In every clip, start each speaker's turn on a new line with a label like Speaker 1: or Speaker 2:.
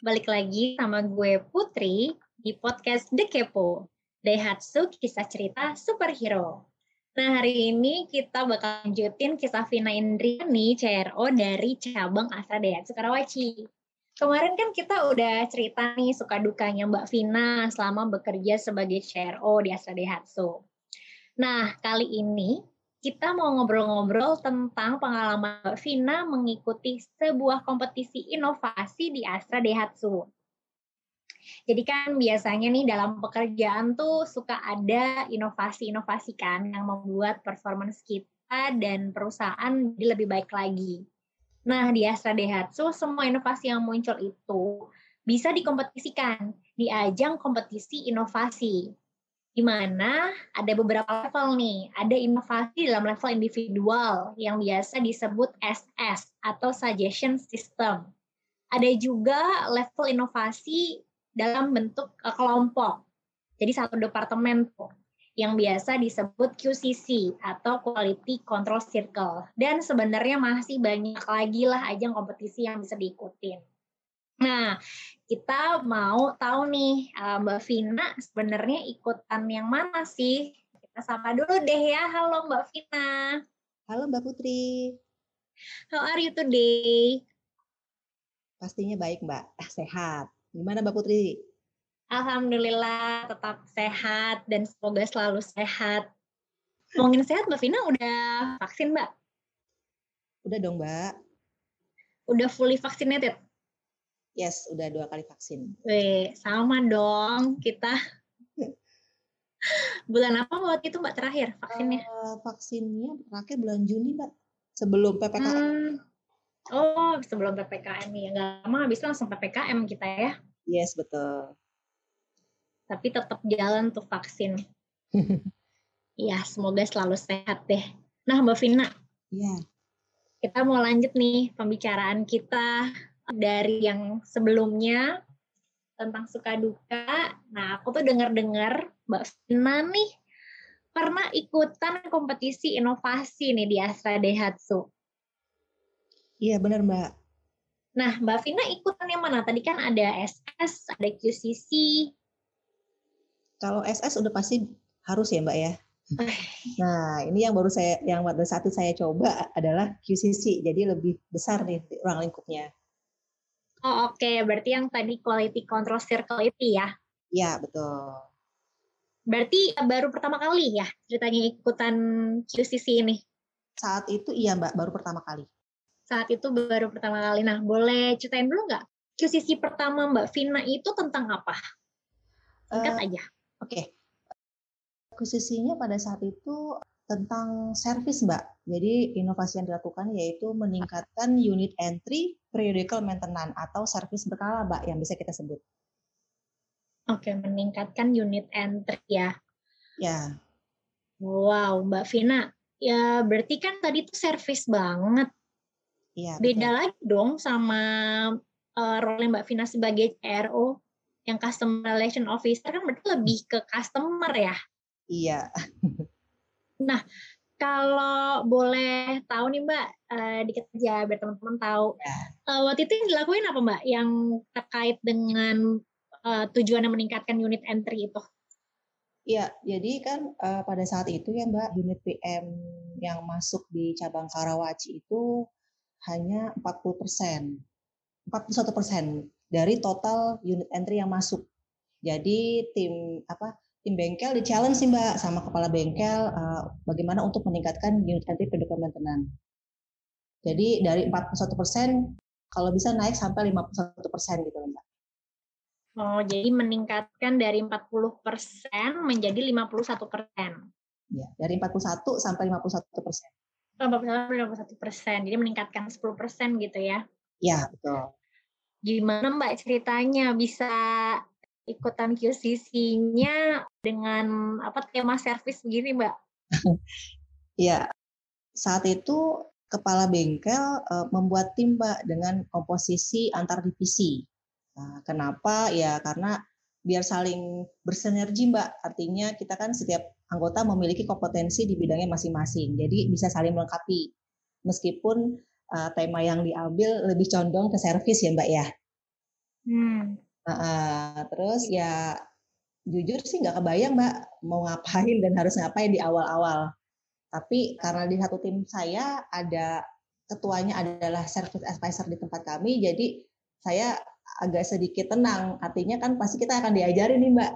Speaker 1: balik lagi sama gue Putri di podcast The Kepo, Daihatsu Kisah Cerita Superhero. Nah, hari ini kita bakal lanjutin kisah Vina Indriani, CRO dari cabang Astra Daihatsu Karawaci. Kemarin kan kita udah cerita nih suka dukanya Mbak Vina selama bekerja sebagai CRO di Astra Daihatsu. Nah, kali ini kita mau ngobrol-ngobrol tentang pengalaman Mbak Vina mengikuti sebuah kompetisi inovasi di Astra Daihatsu. Jadi kan biasanya nih dalam pekerjaan tuh suka ada inovasi-inovasi kan yang membuat performance kita dan perusahaan jadi lebih baik lagi. Nah, di Astra Daihatsu semua inovasi yang muncul itu bisa dikompetisikan di ajang kompetisi inovasi di mana ada beberapa level nih. Ada inovasi dalam level individual yang biasa disebut SS atau suggestion system. Ada juga level inovasi dalam bentuk uh, kelompok. Jadi satu departemen tuh yang biasa disebut QCC atau Quality Control Circle. Dan sebenarnya masih banyak lagi lah ajang kompetisi yang bisa diikutin. Nah, kita mau tahu nih uh, Mbak Vina sebenarnya ikutan yang mana sih? Kita sapa dulu deh ya. Halo Mbak Vina.
Speaker 2: Halo Mbak Putri.
Speaker 1: How are you today?
Speaker 2: Pastinya baik Mbak, ah, sehat. Gimana Mbak Putri?
Speaker 1: Alhamdulillah tetap sehat dan semoga selalu sehat. Ngomongin sehat Mbak Vina udah vaksin Mbak?
Speaker 2: Udah dong Mbak.
Speaker 1: Udah fully vaccinated?
Speaker 2: Yes, udah dua kali vaksin.
Speaker 1: Wih, sama dong kita. bulan apa waktu itu Mbak terakhir vaksinnya?
Speaker 2: Uh, vaksinnya terakhir bulan Juni Mbak, sebelum PPKM. Hmm.
Speaker 1: Oh, sebelum PPKM ya. Nggak lama habis langsung PPKM kita ya.
Speaker 2: Yes, betul.
Speaker 1: Tapi tetap jalan tuh vaksin. Iya, semoga selalu sehat deh. Nah, Mbak Vina.
Speaker 2: Iya.
Speaker 1: Kita mau lanjut nih pembicaraan kita dari yang sebelumnya tentang suka duka. Nah, aku tuh dengar-dengar Mbak Vina nih pernah ikutan kompetisi inovasi nih di Astra Daihatsu.
Speaker 2: Iya, benar Mbak.
Speaker 1: Nah, Mbak Vina ikutan yang mana? Tadi kan ada SS, ada QCC.
Speaker 2: Kalau SS udah pasti harus ya Mbak ya. Nah, ini yang baru saya yang pada saat itu saya coba adalah QCC. Jadi lebih besar nih ruang lingkupnya.
Speaker 1: Oh oke, okay. berarti yang tadi quality control circle itu ya?
Speaker 2: Iya betul.
Speaker 1: Berarti eh, baru pertama kali ya ceritanya ikutan QCC ini?
Speaker 2: Saat itu iya mbak, baru pertama kali.
Speaker 1: Saat itu baru pertama kali. Nah boleh ceritain dulu nggak QCC pertama mbak Vina itu tentang apa? Singkat uh, aja.
Speaker 2: Oke. Okay. QCC-nya pada saat itu tentang servis Mbak. Jadi inovasi yang dilakukan yaitu meningkatkan unit entry periodical maintenance atau servis berkala Mbak yang bisa kita sebut.
Speaker 1: Oke, meningkatkan unit entry ya.
Speaker 2: Ya.
Speaker 1: Wow, Mbak Vina. Ya berarti kan tadi itu servis banget.
Speaker 2: Iya.
Speaker 1: Beda betul. lagi dong sama uh, role Mbak Vina sebagai CRO yang customer relation officer kan berarti lebih ke customer ya.
Speaker 2: Iya.
Speaker 1: Nah, kalau boleh tahu nih Mbak, uh, dikit aja biar teman-teman tahu. Ya. Uh, waktu itu yang dilakuin apa Mbak yang terkait dengan uh, tujuan yang meningkatkan unit entry itu?
Speaker 2: Iya, jadi kan uh, pada saat itu ya Mbak, unit PM yang masuk di cabang Karawaci itu hanya 40 persen, 41 persen dari total unit entry yang masuk. Jadi tim apa tim bengkel di challenge sih mbak sama kepala bengkel uh, bagaimana untuk meningkatkan unit entry pendukung maintenance. Jadi dari 41 persen kalau bisa naik sampai 51 persen gitu mbak.
Speaker 1: Oh, jadi meningkatkan dari 40 persen menjadi 51 persen.
Speaker 2: Ya, dari 41 sampai 51 persen.
Speaker 1: Oh, 51 persen, jadi meningkatkan 10 persen gitu ya?
Speaker 2: Ya, betul.
Speaker 1: Gimana Mbak ceritanya bisa ikutan QCC-nya dengan apa tema servis begini, Mbak?
Speaker 2: ya, saat itu kepala bengkel uh, membuat tim, Mbak, dengan komposisi antar divisi. Nah, kenapa? Ya karena biar saling bersinergi, Mbak. Artinya kita kan setiap anggota memiliki kompetensi di bidangnya masing-masing. Jadi bisa saling melengkapi. Meskipun uh, tema yang diambil lebih condong ke servis ya, Mbak ya. Hmm. Uh, terus ya jujur sih nggak kebayang mbak mau ngapain dan harus ngapain di awal-awal. Tapi karena di satu tim saya ada ketuanya adalah service advisor di tempat kami, jadi saya agak sedikit tenang. Artinya kan pasti kita akan diajarin nih mbak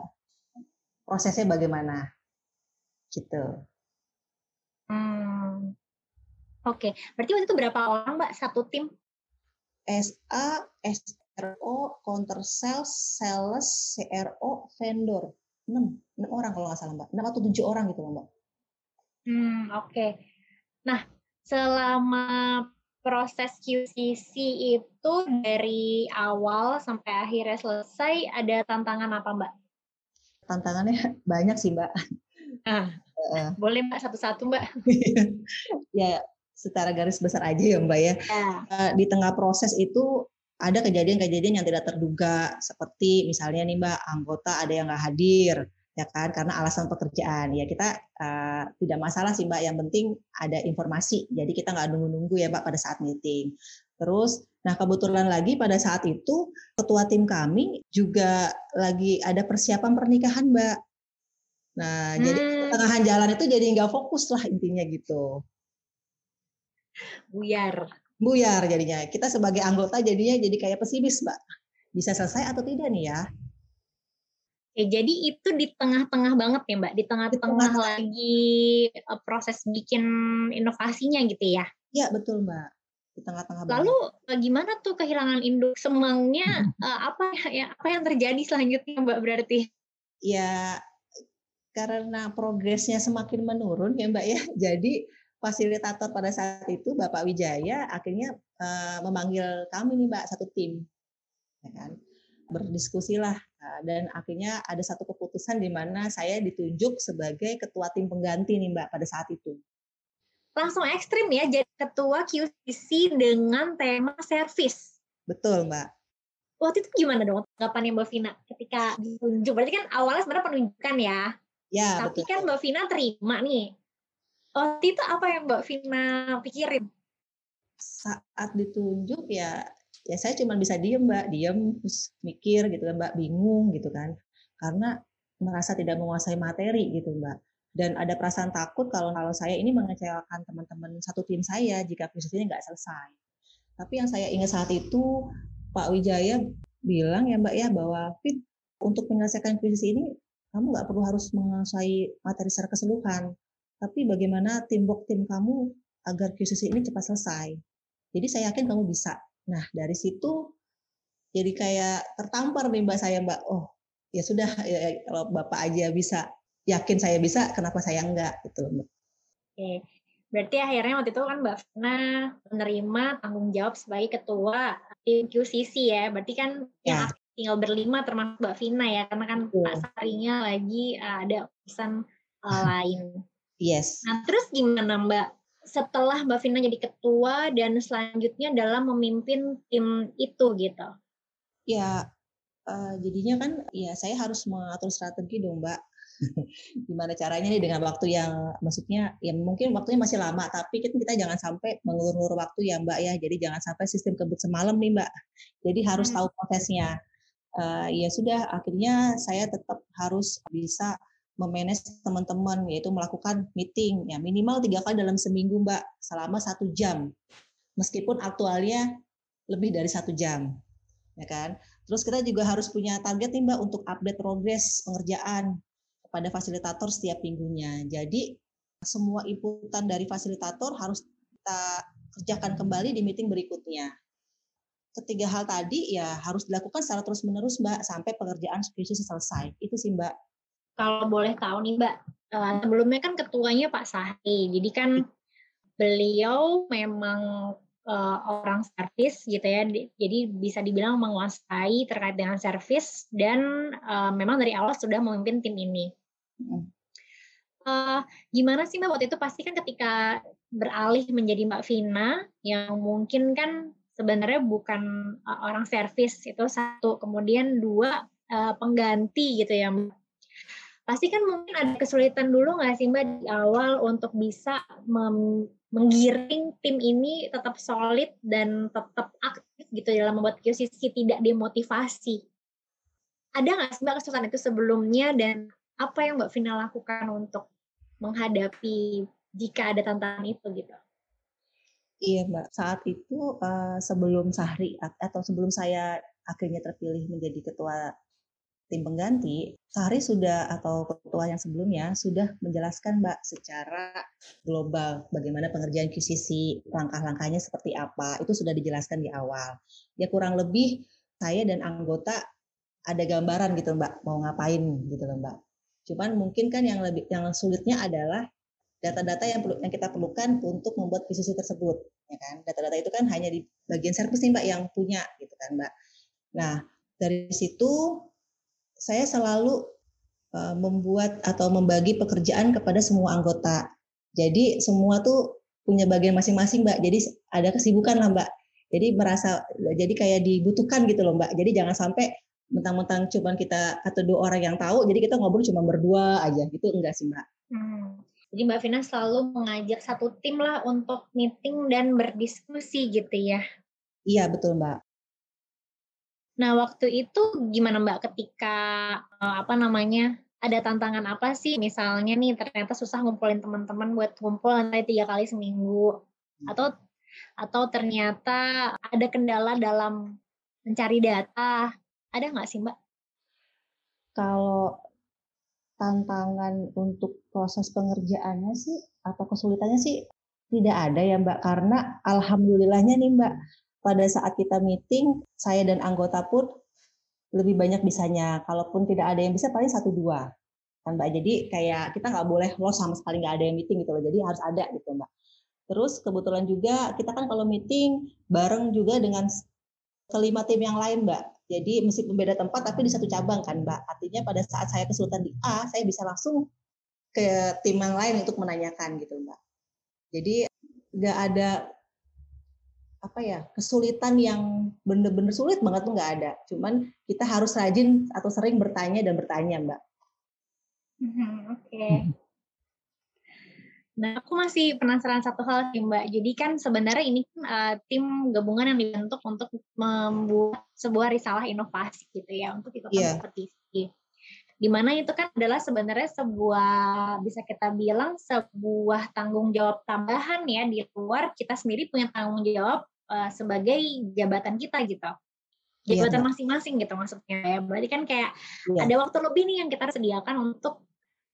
Speaker 2: prosesnya bagaimana, gitu.
Speaker 1: Hmm. Oke, okay. berarti waktu itu berapa orang mbak satu tim?
Speaker 2: SA, SRO, counter sales, sales, CRO, vendor. 6, 6 orang kalau nggak salah Mbak. 6 atau 7 orang gitu Mbak.
Speaker 1: Hmm, oke. Okay. Nah, selama proses QCC itu dari awal sampai akhirnya selesai ada tantangan apa Mbak?
Speaker 2: Tantangannya banyak sih Mbak.
Speaker 1: Ah, uh, boleh Mbak satu-satu Mbak.
Speaker 2: ya secara garis besar aja ya Mbak ya. ya. Uh, di tengah proses itu ada kejadian-kejadian yang tidak terduga seperti misalnya nih Mbak anggota ada yang nggak hadir ya kan karena alasan pekerjaan. Ya kita uh, tidak masalah sih Mbak yang penting ada informasi jadi kita nggak nunggu-nunggu ya Mbak pada saat meeting. Terus nah kebetulan lagi pada saat itu ketua tim kami juga lagi ada persiapan pernikahan Mbak. Nah hmm. jadi pertengahan jalan itu jadi nggak fokus lah intinya gitu.
Speaker 1: Buyar
Speaker 2: buyar jadinya kita sebagai anggota jadinya jadi kayak pesimis mbak bisa selesai atau tidak nih ya
Speaker 1: Ya, jadi itu di tengah-tengah banget ya Mbak, di tengah-tengah lagi uh, proses bikin inovasinya gitu ya?
Speaker 2: Iya betul Mbak, di tengah-tengah.
Speaker 1: Lalu banget. gimana tuh kehilangan induk semangnya? uh, apa ya apa yang terjadi selanjutnya Mbak berarti?
Speaker 2: Ya karena progresnya semakin menurun ya Mbak ya, jadi fasilitator pada saat itu Bapak Wijaya akhirnya uh, memanggil kami nih Mbak satu tim, ya kan? berdiskusilah uh, dan akhirnya ada satu keputusan di mana saya ditunjuk sebagai ketua tim pengganti nih Mbak pada saat itu.
Speaker 1: Langsung ekstrim ya jadi ketua QCC dengan tema servis.
Speaker 2: Betul Mbak.
Speaker 1: Waktu itu gimana dong tanggapannya Mbak Vina ketika ditunjuk? Berarti kan awalnya sebenarnya penunjukan ya.
Speaker 2: Ya.
Speaker 1: Tapi betul. kan Mbak Vina terima nih waktu itu apa yang Mbak Vina pikirin?
Speaker 2: Saat ditunjuk ya ya saya cuma bisa diem Mbak, diem terus mikir gitu kan Mbak, bingung gitu kan. Karena merasa tidak menguasai materi gitu Mbak. Dan ada perasaan takut kalau kalau saya ini mengecewakan teman-teman satu tim saya jika ini nggak selesai. Tapi yang saya ingat saat itu Pak Wijaya bilang ya Mbak ya bahwa Fit untuk menyelesaikan krisis ini kamu nggak perlu harus menguasai materi secara keseluruhan tapi bagaimana teamwork tim kamu agar QCC ini cepat selesai. Jadi saya yakin kamu bisa. Nah dari situ jadi kayak tertampar nih mbak saya mbak. Oh ya sudah ya, ya, kalau bapak aja bisa yakin saya bisa, kenapa saya enggak gitu mbak.
Speaker 1: Oke, berarti akhirnya waktu itu kan mbak Fina menerima tanggung jawab sebagai ketua tim QCC ya. Berarti kan ya. yang tinggal berlima termasuk mbak Vina ya, karena kan Pak Sarinya lagi uh, ada urusan uh, lain.
Speaker 2: Yes.
Speaker 1: Nah, terus gimana Mbak setelah Mbak Vina jadi ketua dan selanjutnya dalam memimpin tim itu gitu?
Speaker 2: Ya, uh, jadinya kan ya saya harus mengatur strategi dong Mbak. Gimana caranya nih dengan waktu yang maksudnya ya mungkin waktunya masih lama tapi kita, kita jangan sampai mengulur-ulur waktu ya Mbak ya. Jadi jangan sampai sistem kebut semalam nih Mbak. Jadi harus hmm. tahu prosesnya. Uh, ya sudah akhirnya saya tetap harus bisa memanage teman-teman yaitu melakukan meeting. Ya minimal tiga kali dalam seminggu mbak selama satu jam. Meskipun aktualnya lebih dari satu jam ya kan? Terus kita juga harus punya target nih mbak untuk update progres pengerjaan kepada fasilitator setiap minggunya. Jadi semua inputan dari fasilitator harus kita kerjakan kembali di meeting berikutnya. Ketiga hal tadi ya harus dilakukan secara terus menerus mbak sampai pekerjaan skripsi selesai. Itu sih mbak
Speaker 1: kalau boleh tahu nih Mbak, uh, sebelumnya kan ketuanya Pak Sahri, jadi kan beliau memang uh, orang servis gitu ya, jadi bisa dibilang menguasai terkait dengan servis dan uh, memang dari awal sudah memimpin tim ini. Uh, gimana sih Mbak waktu itu? Pasti kan ketika beralih menjadi Mbak Vina yang mungkin kan sebenarnya bukan uh, orang servis itu satu, kemudian dua uh, pengganti gitu ya Mbak pasti kan mungkin ada kesulitan dulu nggak sih Mbak di awal untuk bisa menggiring tim ini tetap solid dan tetap aktif gitu dalam membuat QCC tidak demotivasi. Ada nggak sih Mbak kesulitan itu sebelumnya dan apa yang Mbak Vina lakukan untuk menghadapi jika ada tantangan itu gitu?
Speaker 2: Iya Mbak, saat itu uh, sebelum Sahri atau sebelum saya akhirnya terpilih menjadi ketua tim pengganti, Sahri sudah atau ketua yang sebelumnya sudah menjelaskan Mbak secara global bagaimana pengerjaan QCC, langkah-langkahnya seperti apa, itu sudah dijelaskan di awal. Ya kurang lebih saya dan anggota ada gambaran gitu Mbak, mau ngapain gitu loh Mbak. Cuman mungkin kan yang lebih yang sulitnya adalah data-data yang perlu yang kita perlukan untuk membuat QCC tersebut, ya kan? Data-data itu kan hanya di bagian servis nih Mbak yang punya gitu kan Mbak. Nah, dari situ saya selalu uh, membuat atau membagi pekerjaan kepada semua anggota. Jadi semua tuh punya bagian masing-masing, Mbak. Jadi ada kesibukan lah, Mbak. Jadi merasa jadi kayak dibutuhkan gitu loh, Mbak. Jadi jangan sampai mentang-mentang cuma kita atau dua orang yang tahu, jadi kita ngobrol cuma berdua aja gitu enggak sih, Mbak. Hmm.
Speaker 1: Jadi Mbak Vina selalu mengajak satu tim lah untuk meeting dan berdiskusi gitu ya.
Speaker 2: Iya, betul, Mbak.
Speaker 1: Nah, waktu itu gimana Mbak ketika uh, apa namanya ada tantangan apa sih? Misalnya nih ternyata susah ngumpulin teman-teman buat ngumpul nanti tiga kali seminggu, hmm. atau atau ternyata ada kendala dalam mencari data, ada nggak sih Mbak?
Speaker 2: Kalau tantangan untuk proses pengerjaannya sih atau kesulitannya sih tidak ada ya Mbak karena alhamdulillahnya nih Mbak pada saat kita meeting, saya dan anggota pun lebih banyak bisanya. Kalaupun tidak ada yang bisa, paling satu dua. Kan Mbak, jadi kayak kita nggak boleh loss sama sekali nggak ada yang meeting gitu loh. Jadi harus ada gitu Mbak. Terus kebetulan juga kita kan kalau meeting bareng juga dengan kelima tim yang lain Mbak. Jadi meskipun beda tempat tapi di satu cabang kan Mbak. Artinya pada saat saya kesulitan di A, saya bisa langsung ke tim yang lain untuk menanyakan gitu Mbak. Jadi nggak ada apa ya kesulitan yang bener-bener sulit banget tuh nggak ada. Cuman kita harus rajin atau sering bertanya dan bertanya, Mbak.
Speaker 1: Hmm, Oke. Okay. Nah, aku masih penasaran satu hal sih, Mbak. Jadi kan sebenarnya ini kan uh, tim gabungan yang dibentuk untuk membuat sebuah risalah inovasi gitu ya, untuk ikutan yeah. kompetisi. Di mana itu kan adalah sebenarnya sebuah bisa kita bilang sebuah tanggung jawab tambahan ya di luar kita sendiri punya tanggung jawab uh, sebagai jabatan kita gitu. Iya, jabatan masing-masing gitu maksudnya. Ya berarti kan kayak iya. ada waktu lebih nih yang kita sediakan untuk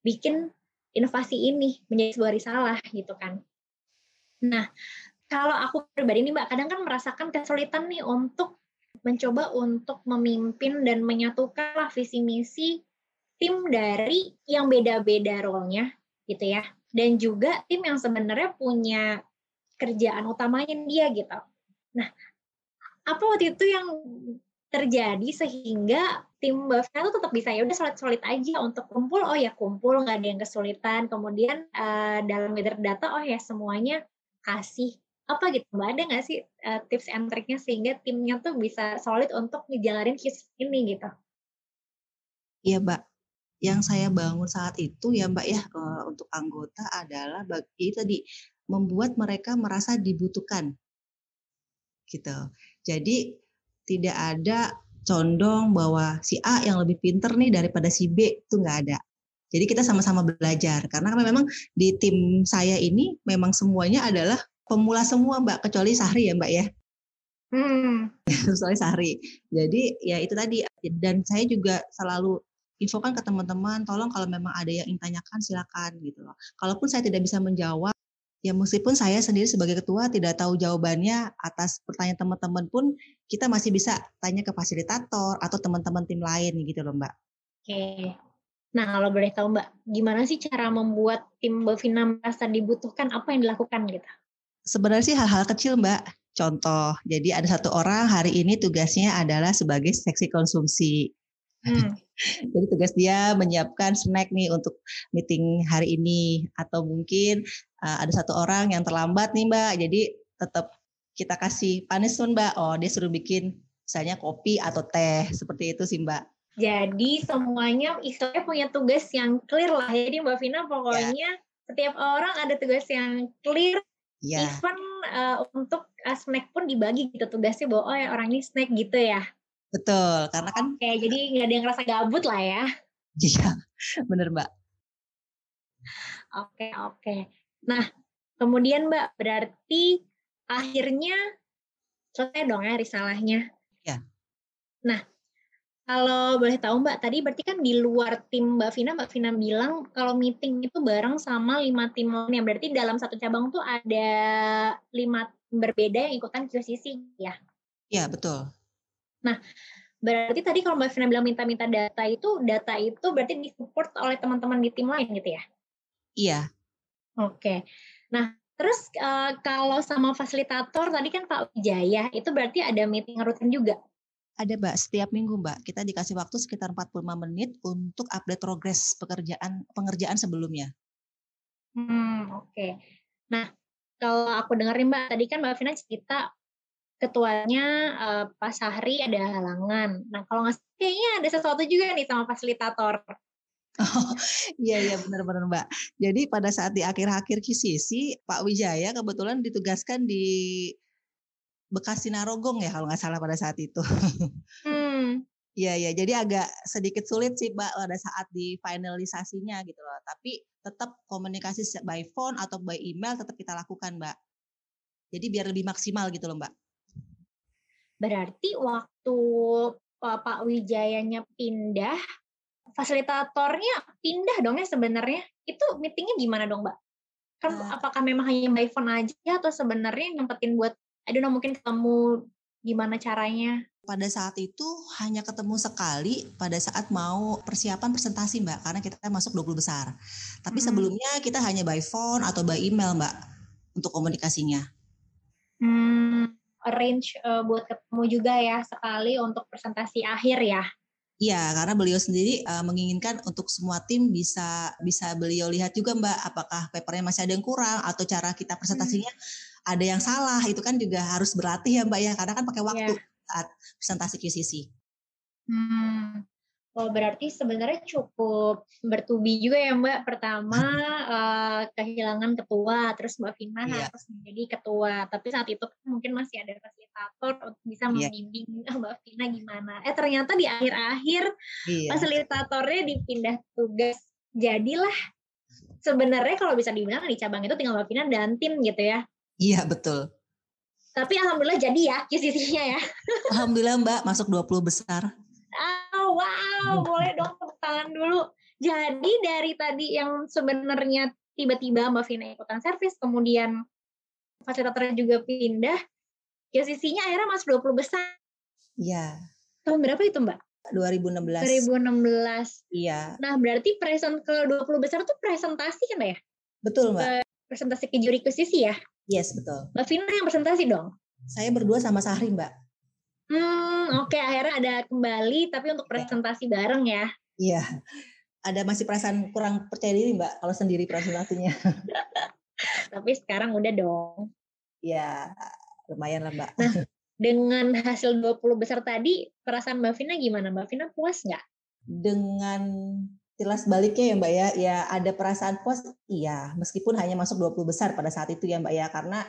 Speaker 1: bikin inovasi ini menjadi sebuah risalah gitu kan. Nah kalau aku pribadi nih mbak kadang kan merasakan kesulitan nih untuk mencoba untuk memimpin dan menyatukan lah visi misi tim dari yang beda-beda role-nya gitu ya. Dan juga tim yang sebenarnya punya kerjaan utamanya dia gitu Nah, apa waktu itu yang terjadi sehingga tim Bafna itu tetap bisa ya udah solid-solid aja untuk kumpul? Oh ya kumpul nggak ada yang kesulitan. Kemudian uh, dalam gather data oh ya semuanya kasih apa gitu. Mbak ada nggak sih uh, tips and triknya sehingga timnya tuh bisa solid untuk ngejalanin case ini gitu?
Speaker 2: Iya mbak. Yang saya bangun saat itu ya mbak ya uh, untuk anggota adalah bagi tadi membuat mereka merasa dibutuhkan gitu. Jadi tidak ada condong bahwa si A yang lebih pinter nih daripada si B itu nggak ada. Jadi kita sama-sama belajar karena memang di tim saya ini memang semuanya adalah pemula semua Mbak kecuali Sahri ya Mbak ya. Hmm. kecuali Sahri. Jadi ya itu tadi dan saya juga selalu infokan ke teman-teman tolong kalau memang ada yang ingin tanyakan silakan gitu loh. Kalaupun saya tidak bisa menjawab ya meskipun saya sendiri sebagai ketua tidak tahu jawabannya atas pertanyaan teman-teman pun kita masih bisa tanya ke fasilitator atau teman-teman tim lain gitu loh Mbak.
Speaker 1: Oke. Nah kalau boleh tahu Mbak, gimana sih cara membuat tim Bovina merasa dibutuhkan? Apa yang dilakukan gitu?
Speaker 2: Sebenarnya sih hal-hal kecil Mbak. Contoh, jadi ada satu orang hari ini tugasnya adalah sebagai seksi konsumsi. Hmm. Jadi tugas dia menyiapkan snack nih untuk meeting hari ini atau mungkin uh, ada satu orang yang terlambat nih Mbak. Jadi tetap kita kasih punishment Mbak. Oh, dia suruh bikin misalnya kopi atau teh seperti itu sih Mbak.
Speaker 1: Jadi semuanya istilahnya punya tugas yang clear lah. Jadi Mbak Vina pokoknya ya. setiap orang ada tugas yang clear. Ya. Even uh, untuk uh, snack pun dibagi gitu tugasnya bahwa oh ya orang ini snack gitu ya.
Speaker 2: Betul, karena kan
Speaker 1: Oke, jadi nggak ada yang ngerasa gabut lah ya.
Speaker 2: Iya, bener Mbak.
Speaker 1: Oke, oke. Nah, kemudian Mbak, berarti akhirnya selesai dong ya risalahnya?
Speaker 2: Ya.
Speaker 1: Nah, kalau boleh tahu Mbak, tadi berarti kan di luar tim Mbak Vina, Mbak Vina bilang kalau meeting itu bareng sama lima tim lainnya. Berarti dalam satu cabang tuh ada lima berbeda yang ikutan QCC ya?
Speaker 2: Iya, betul.
Speaker 1: Nah, berarti tadi kalau Mbak Vina bilang minta-minta data itu, data itu berarti disupport oleh teman-teman di tim lain gitu ya?
Speaker 2: Iya.
Speaker 1: Oke. Nah, terus uh, kalau sama fasilitator tadi kan Pak Wijaya, itu berarti ada meeting rutin juga?
Speaker 2: Ada Mbak, setiap minggu Mbak, kita dikasih waktu sekitar 45 menit untuk update progres pekerjaan pengerjaan sebelumnya.
Speaker 1: Hmm, oke. Okay. Nah, kalau aku dengerin Mbak, tadi kan Mbak Vina cerita ketuanya uh, Pak Sahri ada halangan. Nah, kalau nggak kayaknya ada sesuatu juga nih sama fasilitator.
Speaker 2: Oh, iya iya benar-benar Mbak. Jadi pada saat di akhir-akhir QCC, Pak Wijaya kebetulan ditugaskan di Bekasi Narogong ya kalau nggak salah pada saat itu. Hmm. Iya iya, jadi agak sedikit sulit sih Mbak pada saat di finalisasinya gitu loh. Tapi tetap komunikasi by phone atau by email tetap kita lakukan Mbak. Jadi biar lebih maksimal gitu loh Mbak.
Speaker 1: Berarti waktu uh, Pak Wijayanya pindah, fasilitatornya pindah dong ya sebenarnya. Itu meetingnya gimana dong Mbak? Kan uh, apakah memang hanya by phone aja atau sebenarnya nyempetin buat don't know mungkin ketemu gimana caranya?
Speaker 2: Pada saat itu hanya ketemu sekali pada saat mau persiapan presentasi Mbak, karena kita masuk 20 besar. Tapi hmm. sebelumnya kita hanya by phone atau by email Mbak untuk komunikasinya.
Speaker 1: Hmm, arrange uh, buat ketemu juga ya sekali untuk presentasi akhir ya?
Speaker 2: Iya, karena beliau sendiri uh, menginginkan untuk semua tim bisa bisa beliau lihat juga Mbak, apakah papernya masih ada yang kurang atau cara kita presentasinya hmm ada yang salah itu kan juga harus berlatih ya Mbak ya karena kan pakai waktu yeah. saat presentasi QCC.
Speaker 1: Hmm. Oh berarti sebenarnya cukup bertubi juga ya Mbak. Pertama uh, kehilangan ketua, terus Mbak Vina yeah. harus menjadi ketua. Tapi saat itu kan mungkin masih ada fasilitator untuk bisa yeah. membimbing Mbak Vina gimana. Eh ternyata di akhir-akhir yeah. fasilitatornya dipindah tugas. Jadilah sebenarnya kalau bisa dibilang di cabang itu tinggal Mbak Vina dan tim gitu ya.
Speaker 2: Iya betul.
Speaker 1: Tapi alhamdulillah jadi ya QCC-nya ya.
Speaker 2: Alhamdulillah Mbak masuk 20 besar.
Speaker 1: Oh, wow, boleh dong tepuk tangan dulu. Jadi dari tadi yang sebenarnya tiba-tiba Mbak Vina ikutan servis, kemudian fasilitatornya juga pindah, QCC-nya akhirnya masuk 20 besar.
Speaker 2: Iya.
Speaker 1: Tahun berapa itu Mbak?
Speaker 2: 2016.
Speaker 1: 2016.
Speaker 2: Iya.
Speaker 1: Nah, berarti present ke 20 besar itu presentasi kan ya?
Speaker 2: Betul, Mbak.
Speaker 1: presentasi ke juri QCC ya?
Speaker 2: Yes, betul.
Speaker 1: Mbak Vina yang presentasi dong?
Speaker 2: Saya berdua sama Sahri, Mbak.
Speaker 1: Hmm, oke. Okay. Akhirnya ada kembali, tapi untuk iya. presentasi ya. bareng ya?
Speaker 2: Iya. Ada masih perasaan kurang percaya diri, Mbak, kalau sendiri presentasinya.
Speaker 1: tapi sekarang udah dong.
Speaker 2: Iya, lumayan lah, Mbak.
Speaker 1: Nah, dengan hasil 20 besar tadi, perasaan Mbak Vina gimana? Mbak Vina puas nggak?
Speaker 2: Dengan jelas baliknya ya Mbak ya, ya ada perasaan puas, iya, meskipun hanya masuk 20 besar pada saat itu ya Mbak ya, karena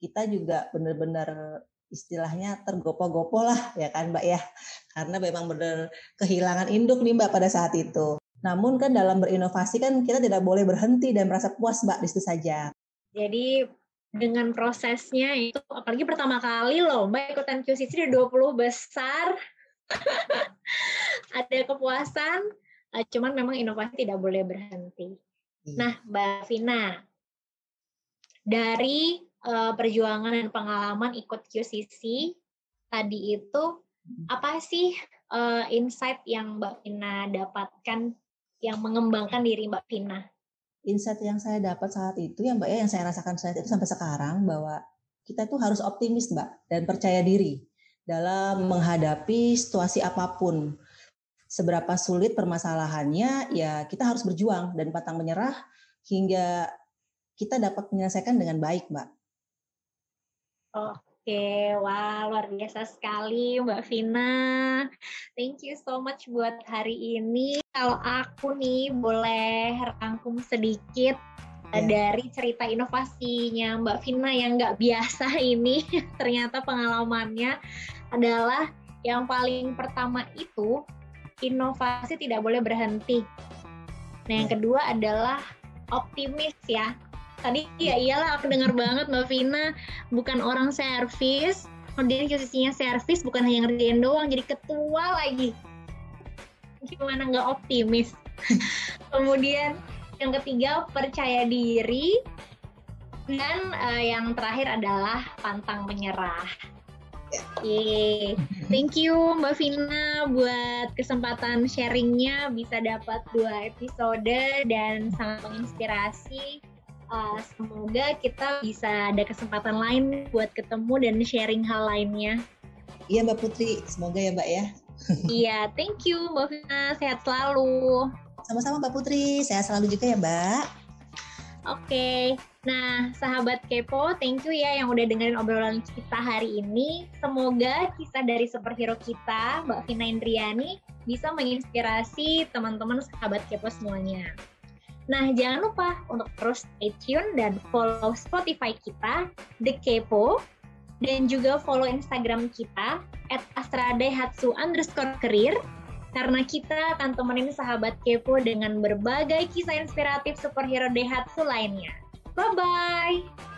Speaker 2: kita juga benar-benar istilahnya tergopoh-gopoh lah ya kan Mbak ya, karena memang benar kehilangan induk nih Mbak pada saat itu. Namun kan dalam berinovasi kan kita tidak boleh berhenti dan merasa puas Mbak di situ saja.
Speaker 1: Jadi dengan prosesnya itu apalagi pertama kali loh Mbak ikutan QCC di 20 besar ada kepuasan Uh, cuman memang inovasi tidak boleh berhenti. Hmm. Nah, Mbak Vina, dari uh, perjuangan dan pengalaman ikut QCC tadi itu hmm. apa sih uh, insight yang Mbak Vina dapatkan yang mengembangkan diri Mbak Vina?
Speaker 2: Insight yang saya dapat saat itu ya Mbak ya yang saya rasakan saat itu sampai sekarang bahwa kita tuh harus optimis Mbak dan percaya diri dalam menghadapi situasi apa pun seberapa sulit permasalahannya, ya kita harus berjuang dan pantang menyerah hingga kita dapat menyelesaikan dengan baik, Mbak.
Speaker 1: Oke, wah luar biasa sekali Mbak Vina. Thank you so much buat hari ini. Kalau aku nih boleh rangkum sedikit yeah. dari cerita inovasinya Mbak Vina yang nggak biasa ini ternyata pengalamannya adalah yang paling pertama itu inovasi tidak boleh berhenti. Nah yang iya. kedua adalah optimis ya. Tadi ya iyalah aku dengar banget Mbak Vina bukan orang servis, kemudian posisinya servis bukan hanya ngerjain doang jadi ketua lagi. Gimana nggak optimis? kemudian yang ketiga percaya diri dan uh, yang terakhir adalah pantang menyerah. Oke, thank you Mbak Vina buat kesempatan sharingnya bisa dapat dua episode dan sangat menginspirasi. Uh, semoga kita bisa ada kesempatan lain buat ketemu dan sharing hal lainnya.
Speaker 2: Iya Mbak Putri, semoga ya Mbak ya.
Speaker 1: iya, thank you Mbak Vina, sehat selalu.
Speaker 2: Sama-sama Mbak Putri, saya selalu juga ya Mbak.
Speaker 1: Oke, nah sahabat Kepo, thank you ya yang udah dengerin obrolan kita hari ini. Semoga kisah dari superhero kita, Mbak Vina Indriani, bisa menginspirasi teman-teman sahabat Kepo semuanya. Nah, jangan lupa untuk terus stay tune dan follow Spotify kita, The Kepo, dan juga follow Instagram kita, at astradaihatsu underscore career, karena kita akan temenin sahabat kepo dengan berbagai kisah inspiratif superhero Daihatsu lainnya. Bye-bye!